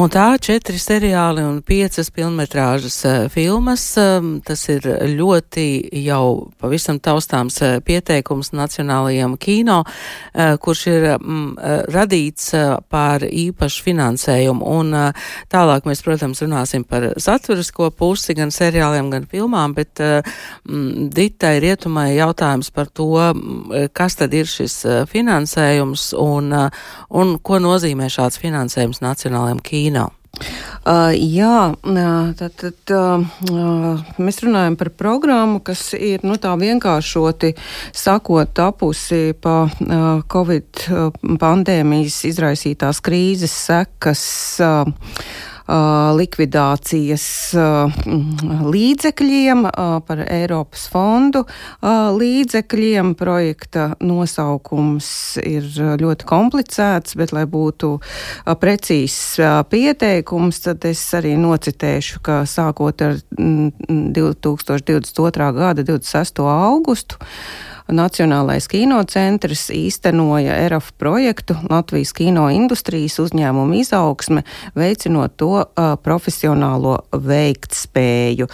Un tā četri seriāli un piecas pilnmetrāžas uh, filmas, um, tas ir ļoti jau pavisam taustāms uh, pieteikums Nacionālajiem kino, kurš ir um, radīts par īpašu finansējumu. Un tālāk mēs, protams, runāsim par saturisko pusi gan seriāliem, gan filmām, bet um, Ditai Rietumai jautājums par to, kas tad ir šis finansējums un, un ko nozīmē šāds finansējums Nacionālajiem kino kino? Uh, jā, tad, tad uh, mēs runājam par programmu, kas ir nu, tā vienkāršoti sakot, tapusi pa uh, Covid pandēmijas izraisītās krīzes sekas. Uh, likvidācijas līdzekļiem, par Eiropas fondu līdzekļiem. Projekta nosaukums ir ļoti komplicēts, bet, lai būtu precīzs pieteikums, tad es arī nocitēšu, ka sākot ar 2022. gada 26. augustu Nacionālais kinocentrs īstenoja ERAF projektu Latvijas kino industrijas uzņēmumu izaugsme, veicinot to uh, profesionālo veiktspēju.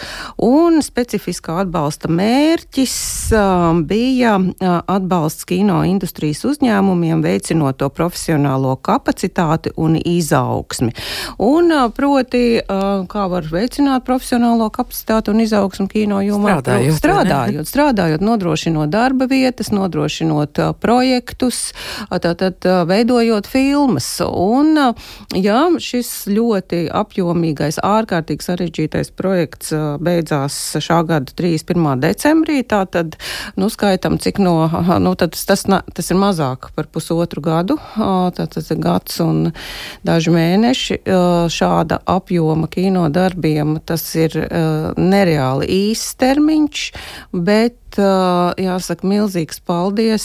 Un specifiskā atbalsta mērķis uh, bija uh, atbalsts kino industrijas uzņēmumiem, veicinot to profesionālo kapacitāti un izaugsmi. Un uh, proti, uh, kā var veicināt profesionālo kapacitāti un izaugsmu kino jomā? Strādājot, strādājot, strādājot, nodrošinot darba darba vietas, nodrošinot projektus, tātad veidojot filmas. Un, jā, šis ļoti apjomīgais, ārkārtīgi sarežģītais projekts beidzās šā gada 31. decembrī. Tātad, nu, skaitam, cik no, nu, tas, tas, tas ir mazāk par pusotru gadu, tātad gads un daži mēneši šāda apjoma kino darbiem. Tas ir nereāli īsts termiņš, bet jāsaka milzīgs paldies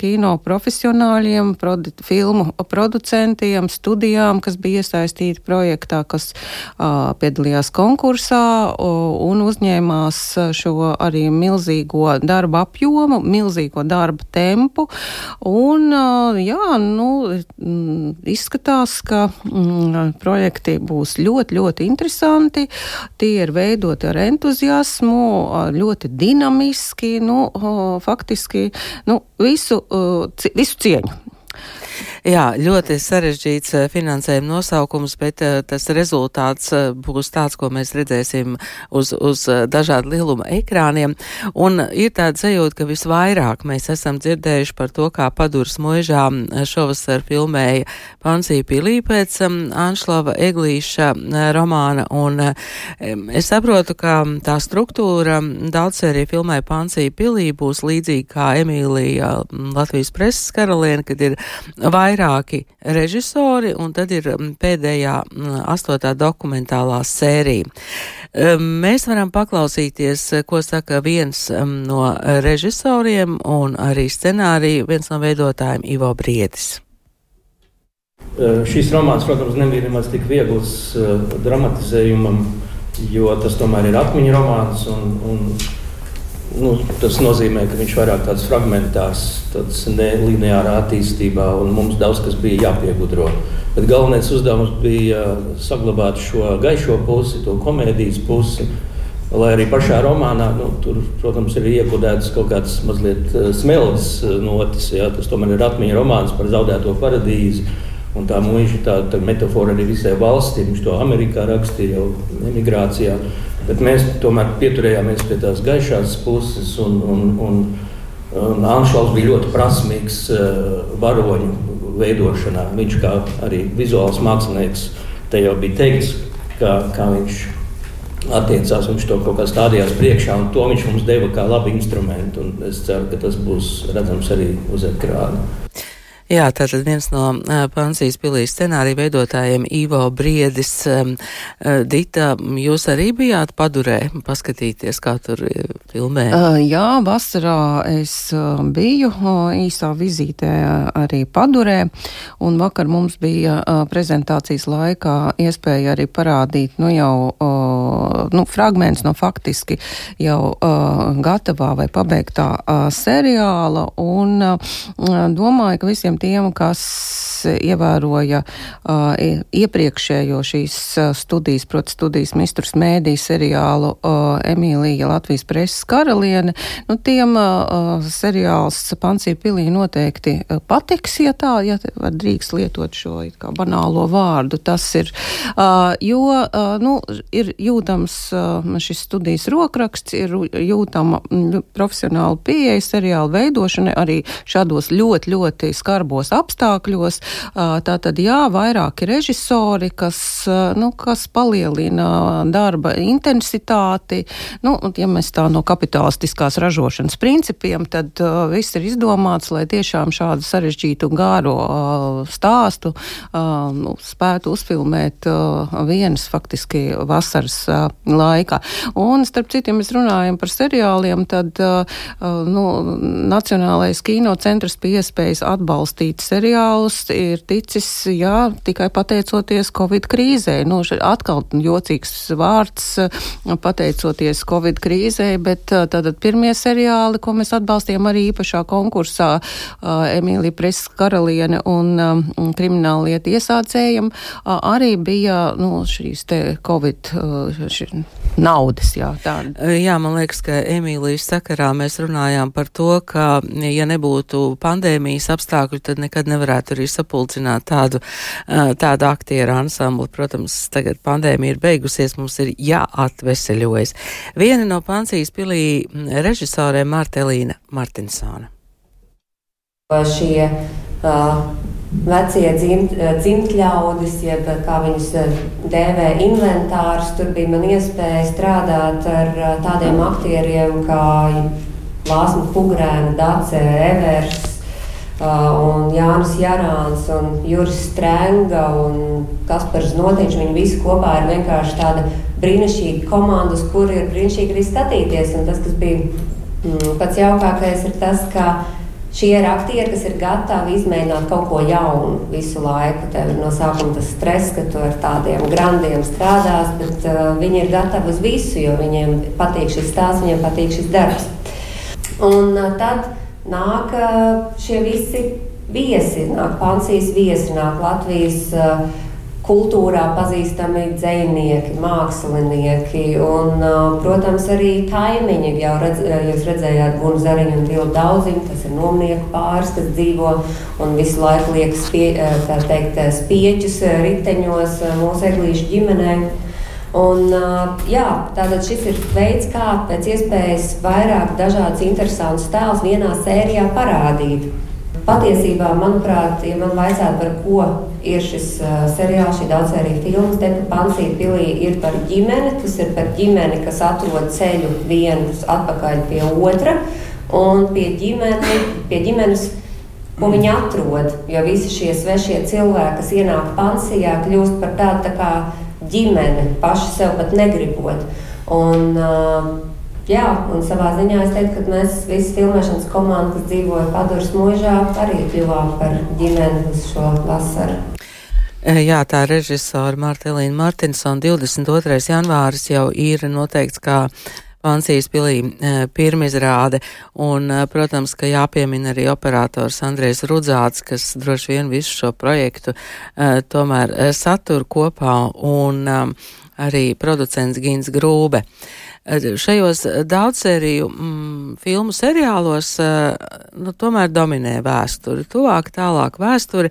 kino profesionāļiem, produ, filmu producentiem, studijām, kas bija iesaistīti projektā, kas piedalījās konkursā un uzņēmās šo arī milzīgo darba apjomu, milzīgo darba tempu. Un, jā, nu, izskatās, ka mm, projekti būs ļoti, ļoti interesanti. Tie ir veidoti ar entuziasmu, ļoti dinamiski faktiski, nu, faktiski nu, visu, visu cieņu. Jā, ļoti sarežģīts eh, finansējuma nosaukums, bet uh, tas rezultāts uh, būs tāds, ko mēs redzēsim uz, uz dažādu lieluma ekrāniem. Un ir tāda sajūta, ka visvairāk mēs esam dzirdējuši par to, kā padurs muižā šovasar filmēja Pansija Pilī pēc um, Anšlava Eglīša romāna. Un es saprotu, ka tā struktūra daudz sērija filmē Pansija Pilī būs līdzīga kā Emīlija Latvijas preses karaliene, kad ir vairāk vairāki režisori, un tad ir mm, pēdējā mm, astotā dokumentālā sērija. Mēs varam paklausīties, ko saka viens no režisoriem un arī scenāriju, viens no veidotājiem Ivo Briedis. Šis romāns, protams, nebija nemaz tik viegls dramatizējumam, jo tas tomēr ir atmiņu romāns. Un, un Nu, tas nozīmē, ka viņš vairāk tāds fragmentārs, tāds nelineārā attīstībā, un mums daudz kas bija jāpiegudro. Bet galvenais uzdevums bija saglabāt šo gaišo pusi, to komēdijas pusi. Lai arī pašā romānā, nu, tur, protams, ir iekodēts kaut kāds mazliet eh, smelts eh, notis. Jā, tas tomēr ir atmiņa romāns par zaudēto paradīzi. Un tā mūža tā, tā metafora arī visai valstī. Viņš to Amerikā rakstīja jau emigrācijā. Bet mēs tomēr pieturējāmies pie tās gaišās puses, un, un, un, un Anšlaus bija ļoti prasmīgs uh, varoņu veidošanā. Viņš kā arī vizuāls mākslinieks, te jau bija teikts, kā, kā viņš attiecās, viņš to kaut kā stādījās priekšā, un to viņš mums deva kā labu instrumentu. Es ceru, ka tas būs redzams arī uz ekrāna. Jā, tātad viens no uh, Pansijas pilīs scenārija veidotājiem Ivo Briedis. Um, Dita, jūs arī bijāt padurē paskatīties, kā tur filmē? Uh, jā, vasarā es biju īsā vizītē arī padurē, un vakar mums bija prezentācijas laikā iespēja arī parādīt, nu jau, nu, fragments no faktiski jau gatavā vai pabeigtā seriāla, un domāju, ka visiem tiem, kas ievēroja uh, iepriekšējo šīs studijas, proti studijas mistrus mēdī seriālu uh, Emīlija Latvijas preses karaliene, nu tiem uh, seriāls Pansī pilī noteikti patiks, ja tā, ja drīkst lietot šo kā banālo vārdu. Tas ir, uh, jo, uh, nu, ir jūtams uh, šis studijas rokraksts, ir jūtama profesionāla pieeja seriāla veidošana arī šādos ļoti, ļoti skarbos apstākļos. Tā tad, jā, vairāki režisori, kas, nu, kas palielina darba intensitāti. Nu, ja mēs tā no kapitalistiskās ražošanas principiem, tad viss ir izdomāts, lai tiešām šādu sarežģītu gāro stāstu nu, spētu uzfilmēt vienas faktiski vasaras laikā. Un, starp citu, ja mēs runājam par seriāliem, tad nu, Nacionālais kinocentrs pie iespējas atbalstīt seriālus ir ticis, jā, tikai pateicoties Covid krīzē. Nu, atkal jocīgs vārds, pateicoties Covid krīzē, bet tātad pirmie seriāli, ko mēs atbalstījām arī īpašā konkursā, Emīlija Preses karaliene un krimināla lieta iesācējiem, arī bija, nu, šīs te Covid ši, naudas, jā, tāda. Jā, man liekas, ka Emīlijas sakarā mēs runājām par to, ka, ja nebūtu pandēmijas apstākļu, tad nekad nevarētu arī sapulcināt tādu, tādu aktieru ansambli. Protams, tagad pandēmija ir beigusies, mums ir jāatveseļojas. Viena no Pansijas pilī režisoriem Martelīna Martinsona. Šie uh, vecie dzimt, dzimtļaudis, jeb kā viņus dēvē inventārus, tur bija man iespēja strādāt ar tādiem aktieriem kā Lāsma Fugrēna, Dace Evers, un Jānis Jārāns, un Juris Strenga un Kaspars Notiņš. Viņi visi kopā ir vienkārši tāda brīnišķīga komanda, uz kuru ir brīnišķīgi arī skatīties. Un tas, kas bija mm, pats jaukākais, ir tas, ka šie ir aktieri, kas ir gatavi izmēģināt kaut ko jaunu visu laiku. Tev ir no sākuma tas stress, ka tu ar tādiem grandiem strādās, bet uh, viņi ir gatavi uz visu, jo viņiem patīk šis stāsts, viņiem patīk šis darbs. Un uh, tad nāk šie visi viesi, nāk Pansijas viesi, nāk Latvijas kultūrā pazīstami dzinieki, mākslinieki un, protams, arī kaimiņi. Jau redz, jūs redzējāt Bunu Zariņu un Vilu Daudziņu, tas ir nomnieku pāris, kas dzīvo un visu laiku liek spie, teikt, spieķus riteņos mūsu eglīšu ģimenei. Un, jā, tātad šis ir veids, kā pēc iespējas vairāk dažādas interesantas tēlus vienā sērijā parādīt. Patiesībā, manuprāt, ja man vajadzētu par ko ir šis uh, seriāls, šī daudzsērija filmas, tad Pansija pilī ir par ģimeni, tas ir par ģimeni, kas atrod ceļu viens atpakaļ pie otra, un pie, ģimeni, pie ģimenes, ko viņi atrod, jo visi šie svešie cilvēki, kas ienāk Pansijā, kļūst par tādu tā kā ģimene, paši sev pat negribot. Un, uh, jā, un savā ziņā es teiktu, ka mēs visi filmēšanas komanda, kas dzīvoja Paduras mūžā, arī kļuvām par ģimeni uz šo vasaru. Jā, tā režisora Martelīna Martinsona 22. janvāris jau ir noteikts kā Pansijas pilī pirmizrāde, un, protams, ka jāpiemina arī operators Andrejs Rudzāts, kas droši vien visu šo projektu tomēr satur kopā, un arī producents Gins Grūbe. Šajos daudzsēriju mm, filmu seriālos nu, tomēr dominē vēsture, tuvāk, tālāk vēsture.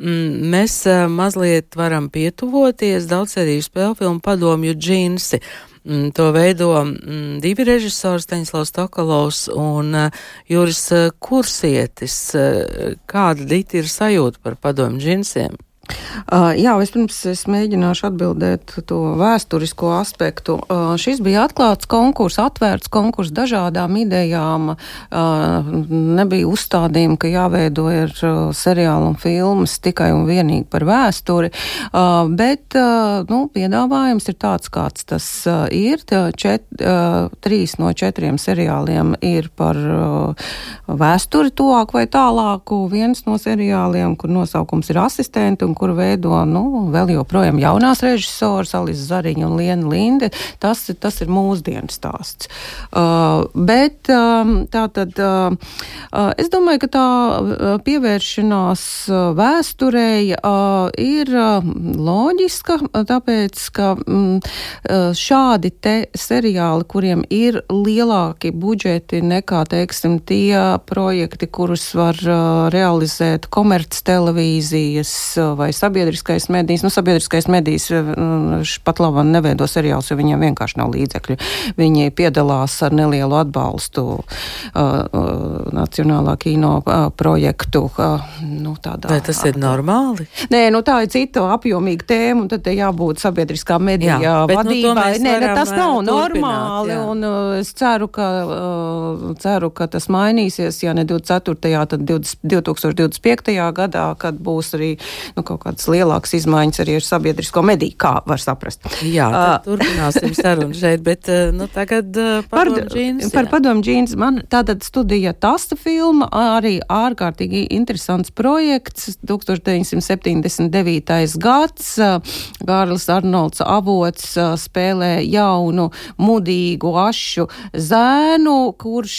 Mm, mēs mazliet varam pietuvoties daudzsēriju spēļu filmu padomju džinsi. Mm, to veido mm, divi režisori, Staņslavs Tokalovs un uh, Juris uh, Kursietis. Uh, kāda dita ir sajūta par padomu džinsiem? Uh, jā, vispirms es mēģināšu atbildēt to vēsturisko aspektu. Uh, šis bija atklāts konkurss, atvērts konkurss dažādām idejām. Uh, nebija uzstādījumi, ka jāveido ir seriāli un filmas tikai un vienīgi par vēsturi, bet nu, piedāvājums ir tāds, kāds tas ir. Čet, trīs no četriem seriāliem ir par vēsturi tuvāk vai tālāku. Viens no seriāliem, kur nosaukums ir asistenti un kuru veido nu, vēl joprojām jaunās režisoras, Alisa Zariņa un Liena Linde. Tas, tas ir mūsdienu stāsts. Uh, bet um, tā tad uh, uh, es domāju, ka tā pievēršanās vēsturei uh, ir uh, loģiska, tāpēc, ka um, šādi te seriāli, kuriem ir lielāki budžeti nekā, teiksim, tie projekti, kurus var uh, realizēt komerc televīzijas vai sabiedriskais medijs. Nu, sabiedriskais medijs pat labāk neveido seriālus, jo viņiem vienkārši nav līdzekļu. Viņi piedalās ar nelielu atbalstu uh, uh, Nacionālā kino uh, projektu. Uh, nu, tādā, Vai tas ir normāli? Nē, nu, tā ir cita apjomīga tēma, un tad jābūt sabiedriskā medijā jā, nu, vadībai. Nu, Nē, ne, tas nav normāli, jā. un uh, es ceru ka, uh, ceru, ka tas mainīsies, ja ne 24. tad 20, 2025. gadā, kad būs arī nu, kaut kādas lielākas izmaiņas arī ar sabiedrisko mediju, kā var saprast. Jā, uh, turpināsim sarunu šeit, bet nu, tagad par džīns. Par padomu džīns man tātad studija tasta filma, arī ārkārtīgi interesants projekts, 1979. gads, Gārlis Arnolds avots spēlē jaunu, mudīgu, ašu zēnu, kurš,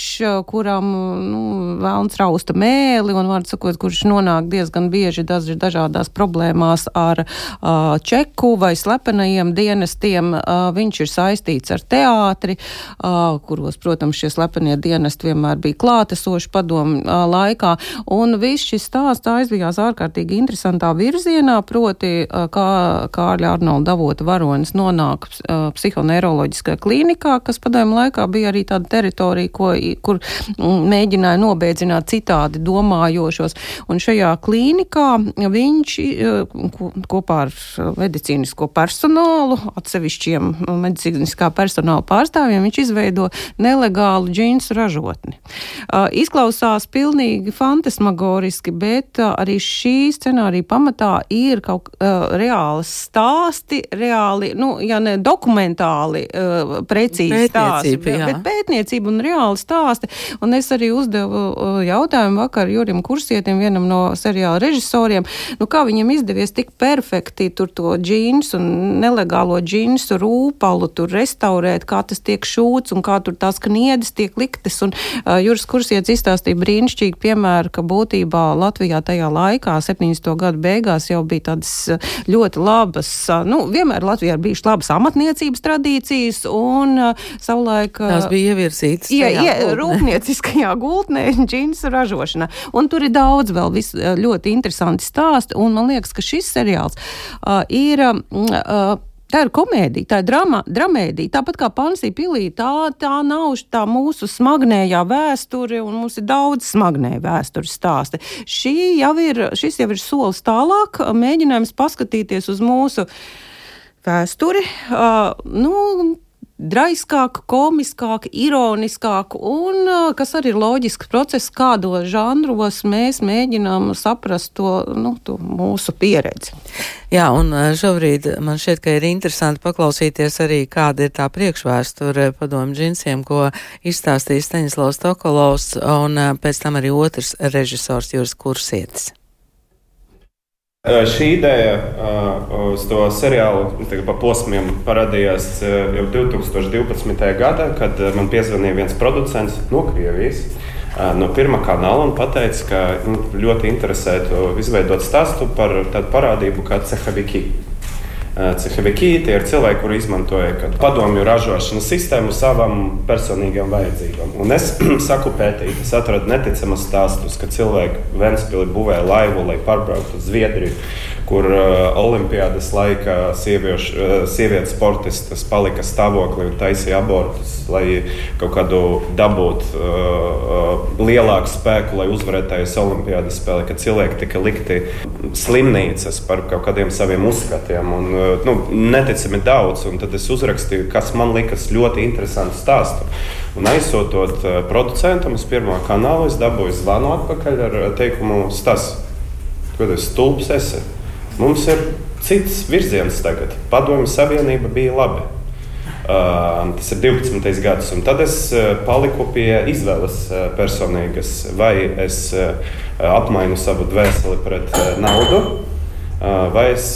kuram, nu, vēlns rausta mēli un, var sakot, kurš nonāk diezgan bieži dažādās problēmās ar uh, čeku vai slepenajiem dienestiem. Uh, viņš ir saistīts ar teātri, uh, kuros, protams, šie slepenie dienesti vienmēr bija klātesoši padomu uh, laikā. Un viss šis stāsts aizvijās ārkārtīgi interesantā virzienā, proti, uh, kā Kārļa Arnolda avota varonis nonāk uh, psihoneiroloģiskajā klīnikā, kas padomu laikā bija arī tāda teritorija, ko, kur mēģināja nobeidzināt citādi domājošos. Un šajā klīnikā viņš kopā ar medicīnisko personālu, atsevišķiem medicīniskā personāla pārstāvjiem, viņš izveido nelegālu džinsu ražotni. Izklausās pilnīgi fantasmagoriski, bet arī šī scenārija pamatā ir kaut reāli stāsti, reāli, nu, ja ne dokumentāli, precīzi stāsti, bet pētniecība un reāli stāsti. Un es arī uzdevu jautājumu vakar Jurim Kursietim, vienam no seriāla režisoriem, nu kā viņam izdevies tik perfekti tur to džīnsu un nelegālo džīnsu rūpalu tur restaurēt, kā tas tiek šūts un kā tur tās kniedes tiek liktas. Un uh, Juris Kursiets izstāstīja brīnišķīgi piemēru, ka būtībā Latvijā tajā laikā, 70. gadu beigās, jau bija tādas ļoti labas, nu, vienmēr Latvijā ir bijušas labas amatniecības tradīcijas un uh, savulaik. Uh, Tās bija ievirzītas. Ja, ja, rūpnieciskajā gultnē džinsu ražošana. Un tur ir daudz vēl vis, ļoti interesanti stāsti, un man liekas, ka šis seriāls uh, ir. Uh, Tā ir komēdija, tā ir drama, dramēdija. Tāpat kā Pansija pilī, tā, tā nav tā mūsu smagnējā vēsture, un mums ir daudz smagnēja vēstures stāsti. Šī jau ir, šis jau ir solis tālāk, mēģinājums paskatīties uz mūsu vēsturi. Uh, nu, draiskāku, komiskāku, ironiskāku, un kas arī ir loģisks process, kādos žanros mēs mēģinām saprast to, nu, to mūsu pieredzi. Jā, un šobrīd man šķiet, ka ir interesanti paklausīties arī, kāda ir tā priekšvēsture padomu džinsiem, ko izstāstīja Staņislavs Tokolovs, un pēc tam arī otrs režisors Jūras Kursietis. Šī ideja uz to seriālu pa posmiem parādījās jau 2012. gadā, kad man piezvanīja viens producents no Krievijas. No pirmā kanāla un teica, ka nu, ļoti interesētu izveidot stāstu par tādu parādību kā cehaviki. Cehaviki tie ir cilvēki, kuri izmantoja padomju ražošanas sistēmu savam personīgām vajadzībām. Un es saku pētīt, es atradu neticamas stāstus, ka cilvēki Ventspili būvēja laivu, lai pārbrauktu uz Zviedriju kur uh, Olimpijas laikā sieviešu, uh, sievietes sportistas palika stāvoklī un taisīja abortus, lai kaut kādu dabūtu uh, lielāku spēku, lai uzvarētu tajās Olimpijas spēlēs, kad cilvēki tika likti slimnīcas par kaut kādiem saviem uzskatiem. Un, nu, neticami daudz, un tad es uzrakstīju, kas man likas ļoti interesants stāsts. Un aizsūtot producentam uz pirmā kanāla, es dabūju zvanu atpakaļ ar teikumu, tas, ko tas stulbs esi. Mums ir cits virziens tagad. Padomju Savienība bija labi. Uh, tas ir 12. gads, un tad es uh, paliku pie izvēles uh, personīgas. Vai es uh, apmainu savu dvēseli pret uh, naudu, vai es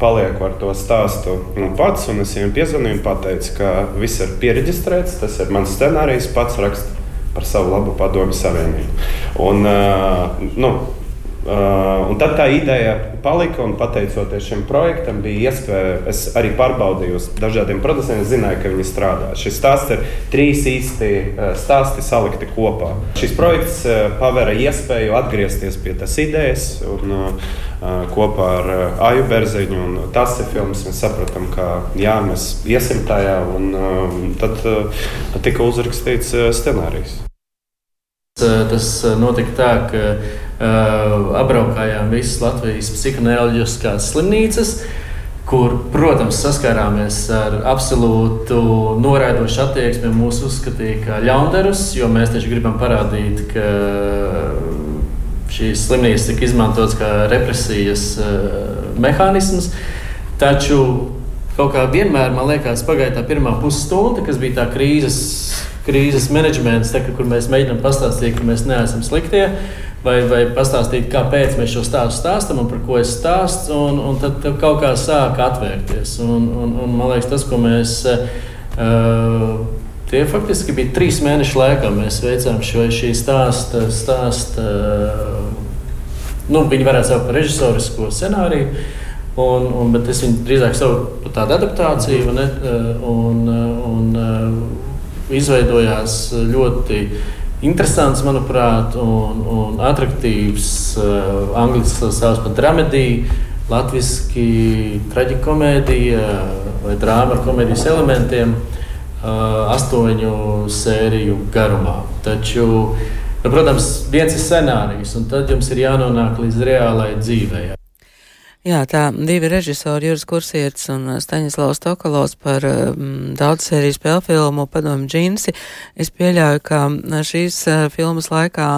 palieku ar to stāstu pats, un es viņam piezvanīju un pateicu, ka viss ir pieregistrēts, tas ir mans scenārijs, pats raksta par savu labu padomu savienību. Un, nu, Uh, tad tā ideja palika, un pateicoties šim projektam, bija iespēja. Es arī pārbaudīju uz dažādiem producentiem, zināju, ka viņi strādā. Šis stāsts ir trīs īsti uh, stāsti salikti kopā. Šis projekts uh, pavēra iespēju atgriezties pie tās idejas. Un, uh, kopā ar uh, Aju Berziņu un tas filmas. Mēs sapratām, ka jā, mēs iesim tajā, un uh, tad uh, tika uzrakstīts scenārijs. Tas notika tā, ka uh, apbraukājām visas Latvijas psihoneoloģiskās slimnīcas. Kur, protams, saskārāmies ar absolūtu noraidošu attieksmi. Mūsu uzskatīja par ļaundarus, jo mēs taču gribam parādīt, ka šīs slimnīcas tika izmantotas kā represijas uh, mehānisms. Taču kaut kā vienmēr, man liekas, pagāja tā pirmā pusstunda, kas bija tā krīzes, krīzes menedžments, tā, kur mēs mēģinām pastāstīt, ka mēs neesam sliktie vai, vai pastāstīt, kāpēc mēs šo stāstu stāstām un par ko es stāstu. Un, un tad, tad kaut kā sāk atvērties. Un, un, un man liekas, tas, ko mēs. Uh, Tie faktiski bija trīs mēnešu laikā. Mēs veicām šo stāstu. Stāsta, nu, viņi varētu saukt par režisorisko scenāriju, un, un, bet es viņu drīzāk saucu par tādu adaptāciju. Un, un, un izveidojās ļoti interesants, manuprāt, un, un attraktīvs. Uh, Angliski tas sauc par dramediju, latviešu traģikomēdija vai drāma ar komēdijas elementiem uh, astoņu sēriju garumā. Taču, nu, protams, viens ir scenārijs, un tad jums ir jānonāk līdz reālai dzīvei. Jā, tā divi režisori, Juris Kursietis un uh, Staņislavs Tokalovs par um, daudz sēriju spēļu filmu Padomu džinsi. Es pieļauju, ka šīs uh, filmas laikā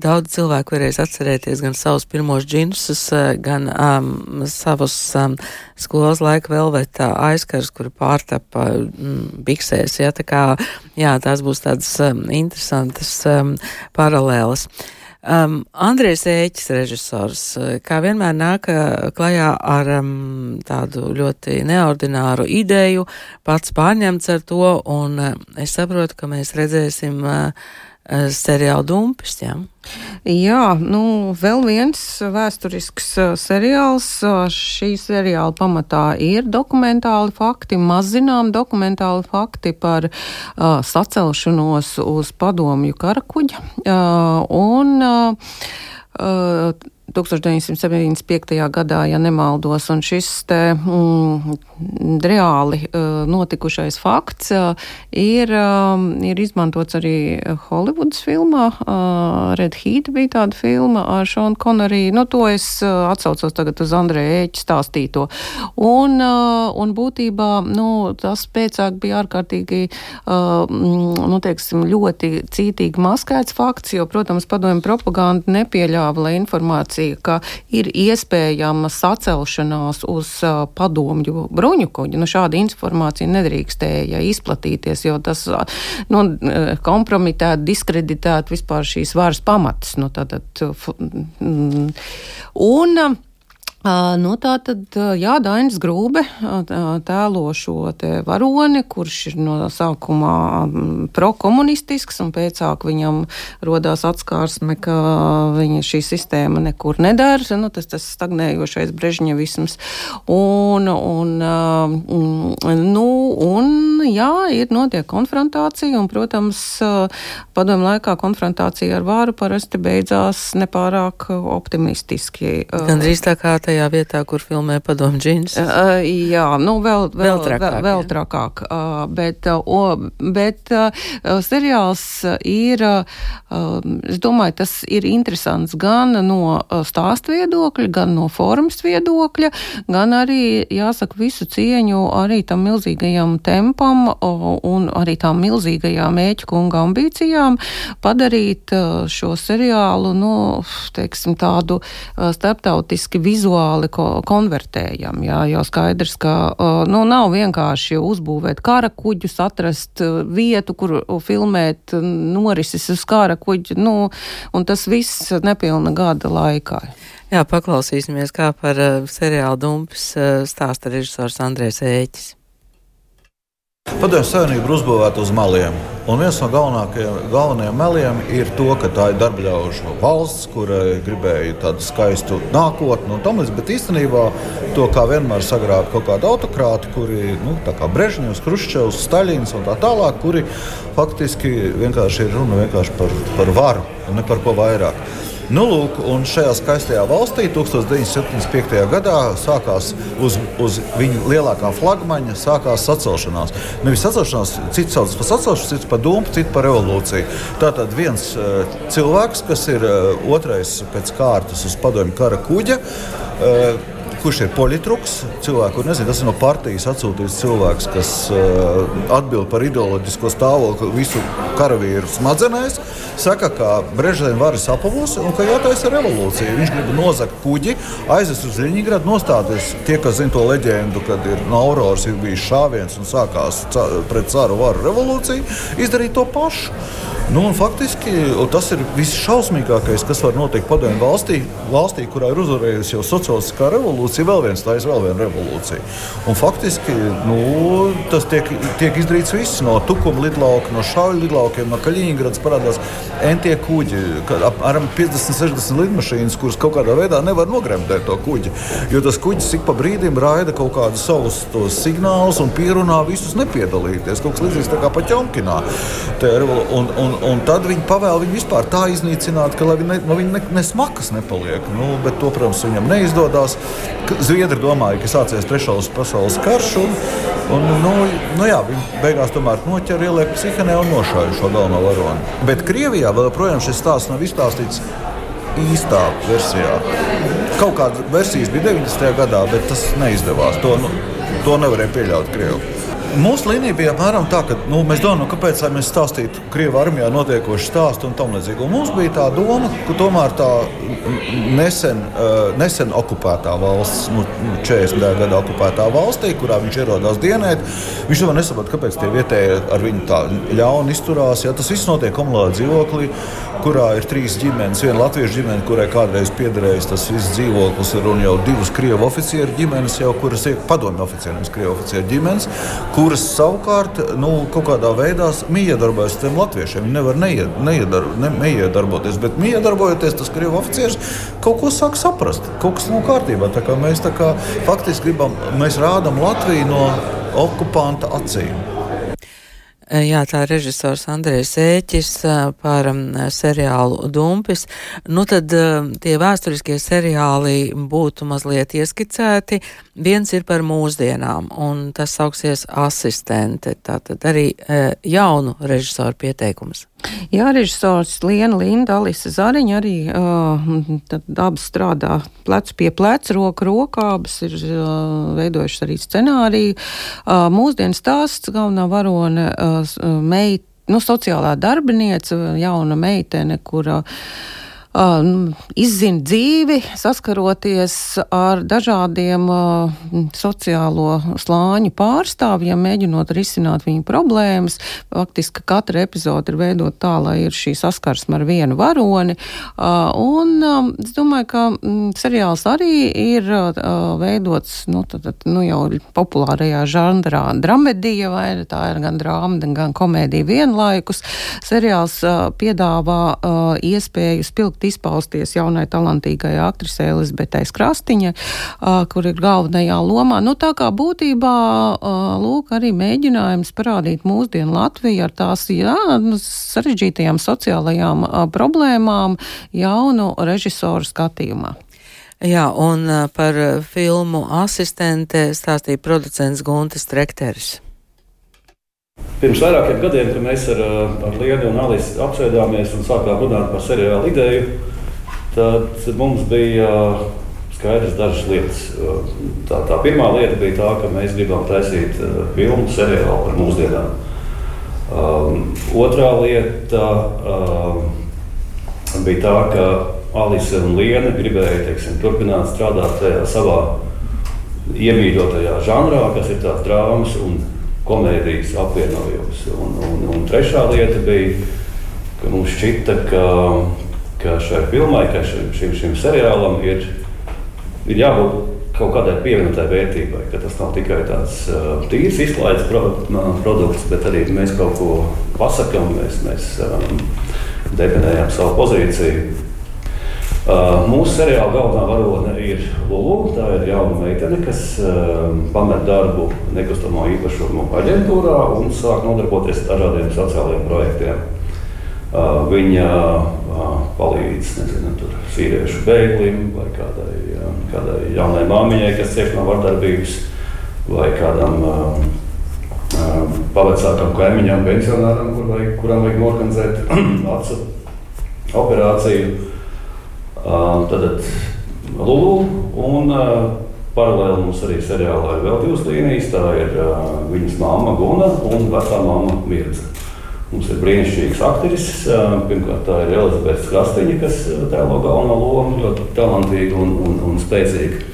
daudz cilvēku varēs atcerēties gan savus pirmos džinsus, gan um, savus um, skolas laika velvetā aizkars, kuri pārtapa um, biksēs. Jā, tā kā, jā, tās būs tādas um, interesantas um, paralēlas. Um, Andrēs Ēķis, režisors, kā vienmēr nāk uh, klajā ar um, tādu ļoti neordināru ideju, pats pārņemts ar to, un uh, es saprotu, ka mēs redzēsim uh, Eh, seriāla Dumpis. Jā. jā, nu, vēl viens vēsturisks uh, seriāls. Uh, šī seriāla pamatā ir dokumentāli fakti, mazzinām dokumentāli fakti par uh, sacelšanos uz padomju karakuģa. Uh, un, uh, uh 1975. gadā, ja nemaldos, un šis te mm, reāli uh, notikušais fakts uh, ir, uh, ir izmantots arī Hollywoods filmā. Red Heat bija tāda filma ar Šonu Konorī. Nu, to es atsaucos tagad uz Andreja Ēķa stāstīto. Un, un būtībā, nu, tas pēcāk bija ārkārtīgi, uh, nu, teiksim, ļoti cītīgi maskēts fakts, jo, protams, padomju propaganda nepieļāva, lai informācija informācija, ka ir iespējama sacelšanās uz padomju bruņukuģi. Nu, šāda informācija nedrīkstēja izplatīties, jo tas nu, kompromitētu, diskreditētu vispār šīs varas pamatus. Nu, tātad, un, Nu, tā tad, jā, Dainis Grūbe tēlo šo te varoni, kurš ir no sākumā prokomunistisks, un pēcāk viņam rodās atskārsme, ka viņa šī sistēma nekur nedara, nu, tas, tas stagnējošais brežņevisms. Un, un, nu, un, jā, ir notiek konfrontācija, un, protams, padomu laikā konfrontācija ar vāru parasti beidzās nepārāk optimistiski. Gan drīz tā kā tajā tajā vietā, kur filmē padomu džins. Uh, jā, nu vēl, vēl, vēl trakāk. Vēl, vēl trakāk. Uh, bet uh, bet uh, seriāls ir, uh, es domāju, tas ir interesants gan no stāstu viedokļa, gan no formas viedokļa, gan arī, jāsaka, visu cieņu arī tam milzīgajam tempam un arī tām milzīgajām mēķu kunga ambīcijām padarīt šo seriālu, nu, teiksim, tādu starptautiski vizuālu vizuāli ko konvertējam. Jā, jau skaidrs, ka nu, nav vienkārši uzbūvēt kara kuģus, atrast vietu, kur filmēt norises uz kara kuģa, nu, un tas viss nepilna gada laikā. Jā, paklausīsimies, kā par uh, seriālu Dumpis uh, stāsta režisors Andrēs Ēķis. Padomju Savienība ir uzbūvēta uz maliem. Un viens no galvenajiem meliem ir tas, ka tā ir darbļaužu valsts, kurai gribēja tādu skaistu nākotni un tam līdzīgi. Bet īstenībā to kā vienmēr sagrāba kaut kādi autokrāti, kuri, nu, kā Brežņevs, Kruščevs, Staļins un tā tālāk, kuri faktiski vienkārši ir runa vienkārši par, par varu un ne par ko vairāk. Nu, lūk, un šajā skaistajā valstī 1975. gadā sākās uz, uz viņa lielākā flagmaņa sākās sacelšanās. Nevis sacelšanās, cits sauc par sacelšanos, cits par dūmu, cits par revolūciju. Tātad viens uh, cilvēks, kas ir uh, otrais pēc kārtas uz padomju kara kuģa. Uh, kurš ir politruks, cilvēks, kurš nezinu, tas ir no partijas atsūtīts cilvēks, kas uh, atbild par ideoloģisko stāvokli visu karavīru smadzenēs. Saka, ka Brežnevs varas apavos un ka jātaisa revolūcija. Viņš grib nozagt kuģi, aizvest uz Ļeņģerādu, nostāties. Tie, kas zina to leģendu, kad ir no Auroras ir bijis šāviens un sākās pret caru varu revolūcija, izdarīt to pašu. Nu, faktiski tas ir visšausmīgākais, kas var notikt padomju valstī, valstī, kurā ir uzvarējusi jau sociālistiskā revolūcija, vēl viens tā ir vēl viena revolūcija. Un faktiski nu, tas tiek, tiek izdarīts viss no tukuma lidlauka, no šauļu lidlaukiem, no Kaļiņgradas parādās entie kuģi, apmēram 50, 60 lidmašīnas, kuras kaut kādā veidā nevar nogremdēt to kuģi. Jo tas kuģis ik pa brīdim raida kaut kādus savus signālus un pierunā visus nepiedalīties. Kaut kas līdzīgs kā pa ķomkinā. Un, un, un tad viņi pavēl viņu vispār tā iznīcināt, ka viņi ne, no viņa ne, ne smakas nepaliek. Nu, bet to, protams, viņam neizdodas. Zviedri domāja, ka sācies trešais pasaules karš. Un, un, nu, nu, jā, viņi beigās tomēr noķēra, ieliek psihanē un nošāva šo galveno varoni. Bet Krievijā vēl joprojām šis stāsts nav izstāstīts īstā versijā. Kaut kāda versija bija 90. gadā, bet tas neizdevās. To, nu, to nevarēja pieļaut Krievijā. Mūsu līnija bija apmēram tā, ka nu, mēs domājam, nu, kāpēc mēs stāstītu Krievijas armijā notiekošu stāstu un tam līdzīgi. Mums bija tā doma, ka tomēr tā nesen, uh, nesen okupētā valsts, nu, 40. Nu, gada okupētā valstī, kurā viņš ierodās dienēt, viņš tomēr nesaprot, kāpēc tie vietējie ar viņu tā ļauni izturās. Ja, tas viss notiek komunālā dzīvoklī, kurā ir trīs ģimenes. Viena latviešu ģimene, kurai kādreiz piederējis tas viss dzīvoklis, ir un jau divas krievu oficieru ģimenes, jau, kuras ir padomju oficieriem, krievu oficieru ģimenes kuras savukārt nu, kaut kādā veidā miedarbojas ar tiem latviešiem. Viņi nevar neied, neiedar, ne, neiedarboties, bet miedarbojoties, tas krievu oficieris kaut ko sāk saprast. Kaut kas nav kārtībā. Mēs kā, faktiski gribam, mēs rādām Latviju no okupanta acīm. Eh, jā, tā ir režisors Andrēs Ēķis eh, par mm, seriālu Dumpis. Nu tad eh, tie vēsturiskie seriāli būtu mazliet ieskicēti. Viens ir par mūsdienām, un tas sauksies asistente. Tātad arī jaunu režisoru pieteikums. Jā, režisors Liena Linda, Alisa Zariņa arī uh, abas strādā plecu pie pleca, roka rokā, abas ir uh, veidojušas arī scenāriju. Uh, mūsdienu stāsts galvenā varone uh, meit, nu, sociālā darbiniece, jauna meitene, kura uh, uh, izzina dzīvi, saskaroties ar dažādiem uh, sociālo slāņu pārstāvjiem, mēģinot risināt viņu problēmas. Faktiski katra epizode ir veidota tā, lai ir šī saskarsme ar vienu varoni. Uh, un es domāju, ka mm, seriāls arī ir veidots nu, tad, nu, jau populārajā žanrā dramedija, vai tā ir gan drāma, gan komēdija vienlaikus. Seriāls piedāvā iespēju spilgt izpausties jaunai talantīgai aktrisei Elizabetei Skrastiņai, kur ir galvenajā lomā. Nu, tā kā būtībā, lūk, arī mēģinājums parādīt mūsdienu Latviju ar tās, jā, nu, sarežģītajām sociālajām problēmām jaunu režisoru skatījumā. Jā, un par filmu asistente stāstīja producents Guntis Trekteris. Pirms vairākiem gadiem, kad mēs ar, ar Lienu un Alisu apsēdāmies un sākām runāt par seriālu ideju, tad mums bija skaidrs dažas lietas. Tā, tā pirmā lieta bija tā, ka mēs gribam taisīt filmu seriālu par mūsdienām. Um, otrā lieta um, bija tā, ka Alise un Liena gribēja teiksim, turpināt strādāt tajā savā iemīļotajā žanrā, kas ir tāds drāmas un komēdijas apvienojums. Un, un, un trešā lieta bija, ka mums šķita, ka, ka šai filmai, ka šim, šim, šim seriālam ir, ir jābūt kaut kādai pievienotai vērtībai, ka tas nav tikai tāds uh, tīrs izklaides pro, produkts, bet arī mēs kaut ko pasakām, mēs, mēs um, definējam savu pozīciju. Uh, mūsu seriāla galvenā varone ir Lulu. Tā ir jauna meitene, kas uh, pamet darbu nekustamo īpašumu aģentūrā un sāk nodarboties ar dažādiem sociālajiem projektiem. Uh, viņa palīdz nezinu, tur, sīriešu bēglim vai kādai, kādai jaunai māmiņai, kas cieš no vardarbības, vai kādam pavecākam kaimiņam, pensionāram, kur vajag, kuram vajag norganizēt acu operāciju. Tad Lulu un paralēli mums arī seriālā ir vēl divas līnijas. Tā ir viņas mamma Guna un vecā mamma Mirza. Mums ir brīnišķīgs aktris. Pirmkārt, tā ir Elizabete Krastiņa, kas tēlo galveno lomu, ļoti talantīga un, un, un spēcīga.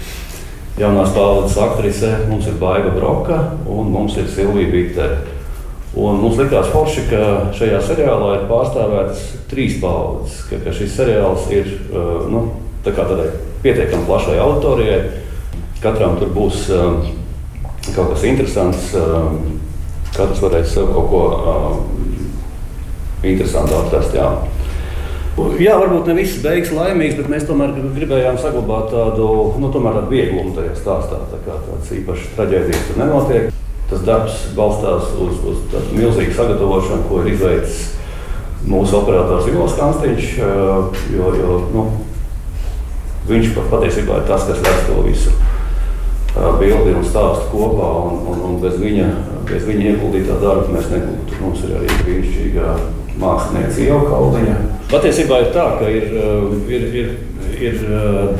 Jaunās paudzes aktrise mums ir Baiva Broka un mums ir Silvija Bitere. Un mums likās forši, ka šajā seriālā ir pārstāvētas trīs paudzes. Ka, ka šis seriāls ir uh, nu, tā tādai pietiekami plašai auditorijai. Katram tur būs um, kaut kas interesants. Um, katrs varēs sev kaut ko um, interesantu atrast. Jā. Jā, varbūt ne viss beigas laimīgs, bet mēs tomēr gribējām saglabāt tādu, nu, tādu vieglumu tajā stāstā. Tā kā tāds īpašs traģēdijas tur nenotiek tas darbs balstās uz, uz milzīgu sagatavošanu, ko ir izveicis mūsu operators Ivols Kanstiņš. Jo, jo, nu, viņš patiesībā ir tas, kas redz to visu bildi un stāstu kopā. Un, un, un bez, viņa, bez viņa ieguldītā darba mēs nebūtu. Mums ir arī brīnišķīga mākslinieca Ieva Kalniņa. Patiesībā ir tā, ka ir, ir, ir, ir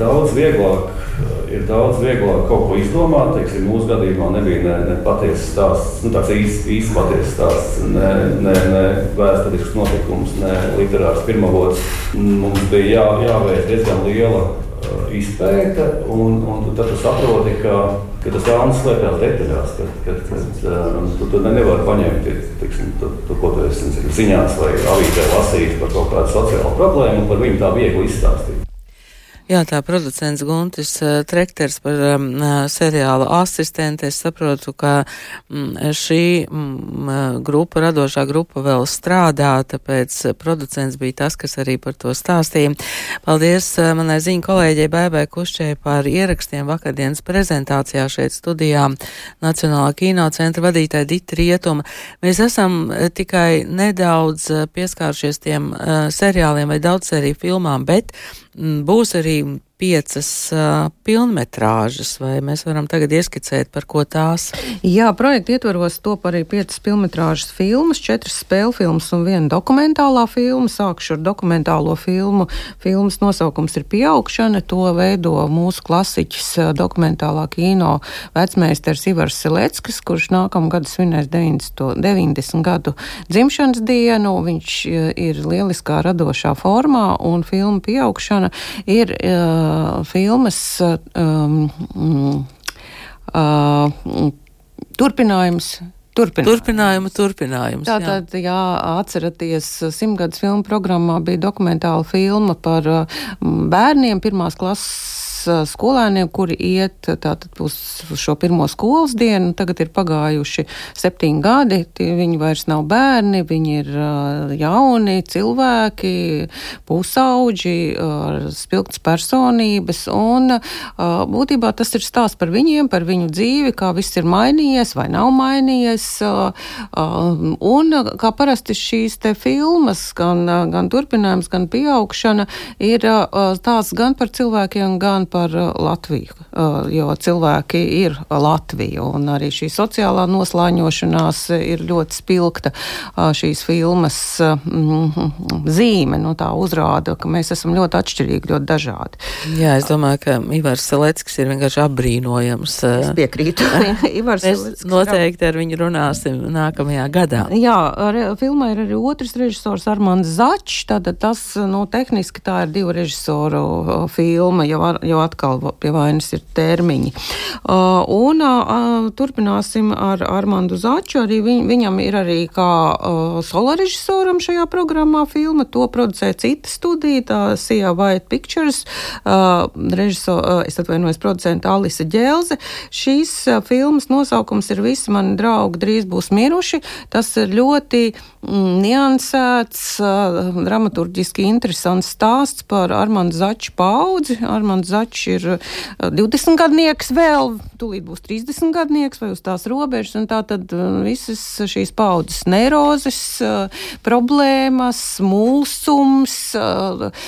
daudz vieglāk ir daudz vieglāk kaut ko izdomāt. Teiksim, mūsu gadījumā nebija ne, ne patiesa stāsts, nu, tāds īsts, īsts patiesa stāsts, ne, ne, ne vēsturisks notikums, ne literārs pirmavots. Mums bija jā, jāveic diezgan liela uh, izpēta, un, un tad tu saproti, ka, ka tas vēlams slēpjas detaļās, ka, ka, ka uh, tu, tu nevari paņemt, tiksim, tu, tu, ko tu esi ziņās vai avītē lasījis par kaut kādu sociālu problēmu, un par viņu tā viegli izstāstīt. Jā, tā producents Guntis uh, Trekters par um, seriāla asistenti. Es saprotu, ka um, šī um, grupa, radošā grupa vēl strādā, tāpēc producents bija tas, kas arī par to stāstīja. Paldies manai ziņu kolēģei Bēbai Kušķai par ierakstiem vakardienas prezentācijā šeit studijā Nacionālā kino centra vadītāja Dita Rietuma. Mēs esam tikai nedaudz pieskāršies tiem uh, seriāliem vai daudz seriju filmām, bet Mm, būs arī un piecas uh, pilnmetrāžas, vai mēs varam tagad ieskicēt, par ko tās? Jā, projekta ietvaros top arī piecas pilnmetrāžas filmas, četras spēļu filmas un viena dokumentālā filma. Sākšu ar dokumentālo filmu. Filmas nosaukums ir Pieaugšana. To veido mūsu klasiķis dokumentālā kino vecmeistars Ivars Sileckis, kurš nākamgad svinēs 90, 90 gadu dzimšanas dienu. Viņš ir lieliskā radošā formā un filma Pieaugšana ir uh, filmas um, uh, turpinājums. Turpinājums. Turpinājuma turpinājums. Tātad, jā. jā, atceraties, simtgadus filmu programmā bija dokumentāla filma par bērniem pirmās klases skolēniem, kuri iet tātad uz šo pirmo skolas dienu. Tagad ir pagājuši septiņi gadi, viņi vairs nav bērni, viņi ir jauni cilvēki, pusauģi, spilgts personības. Un būtībā tas ir stāsts par viņiem, par viņu dzīvi, kā viss ir mainījies vai nav mainījies. Un kā parasti šīs te filmas, gan, gan turpinājums, gan pieaugšana, ir tās gan par cilvēkiem, gan par Latviju, jo cilvēki ir Latvija, un arī šī sociālā noslāņošanās ir ļoti spilgta. Šīs filmas mm, zīme, nu tā uzrāda, ka mēs esam ļoti atšķirīgi, ļoti dažādi. Jā, es domāju, ka Ivars Seleckis ir vienkārši apbrīnojams. Es piekrītu. Ivars Seleckis. Noteikti ar viņu runāsim nākamajā gadā. Jā, ar, filmā ir arī otrs režisors Armands Začs, tātad tas, nu, tehniski tā ir divu režisoru filma, ar, jau atkal pie vainas ir termiņi. Uh, un uh, turpināsim ar Armandu Začu, arī viņ, viņam ir arī kā uh, solo režisoram šajā programmā filma, to producē cita studija, tā Sija White Pictures, uh, režisor, uh, es atvainojos, producenta Alisa Ģelze. Šīs uh, filmas nosaukums ir Visi mani draugi drīz būs miruši. Tas ir ļoti mm, niansēts, uh, dramaturgiski interesants stāsts par Armandu Začu paudzi. Armands Začs ir uh, 20 gadnieks vēl, tūlīt būs 30 gadnieks vai uz tās robežas, un tā tad uh, visas šīs paudzes neirozes, uh, problēmas, mulsums.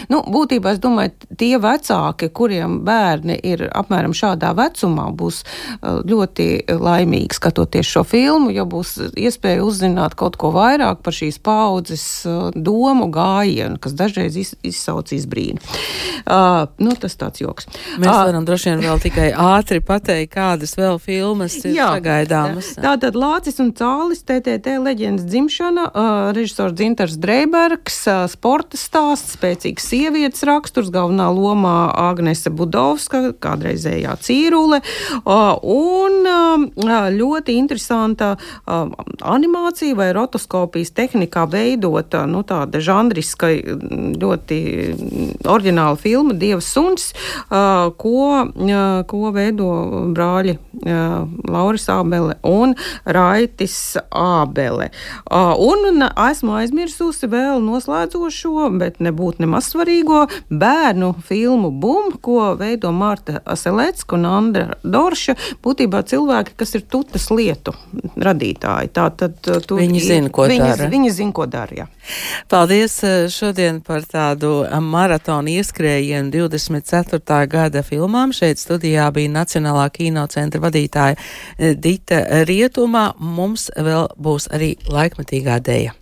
Nu, būtībā es domāju, tie vecāki, kuriem bērni ir apmēram šādā vecumā, būs ļoti laimīgi skatoties šo filmu, jo būs iespēja uzzināt kaut ko vairāk par šīs paudzes domu gājienu, kas dažreiz iz, izsauc izbrīnu. Uh, nu, tas tāds joks. Mēs varam droši vien vēl tikai ātri pateikt, kādas vēl filmas ir jā, sagaidāmas. Tātad Lācis un Cālis, TTT leģendas dzimšana, uh, režisors Dzintars Dreibergs, uh, sporta stāsts, spēcīgs sievietes raksturs, galvenā lomā Agnese Budovska, kādreizējā cīrule, uh, un uh, ļoti interesanta uh, animācija vai rotoskopijas tehnikā veidota, nu tāda žanriska, ļoti oriģināla filma Dievs suns, uh, ko, uh, ko veido brāļi uh, Lauris Ābele un Raitis Ābele. Un esmu aizmirsusi vēl noslēdzošo, bet nebūtu nemaz svarīgo bērnu filmu Bum, ko veido Marta Aselecka un Andra Dorša. Būtībā cilvēki, kas ir tutas lietu radītāji. Tā tad tur viņi zina, ko viņi, dara. Viņi zina, ko dara. Jā. Paldies šodien par tādu maratonu ieskrējienu 24. Gada filmām. Šeit studijā bija Nacionālā kinocentra vadītāja Dita Rietumā. Mums vēl būs arī laikmatīgā dēja.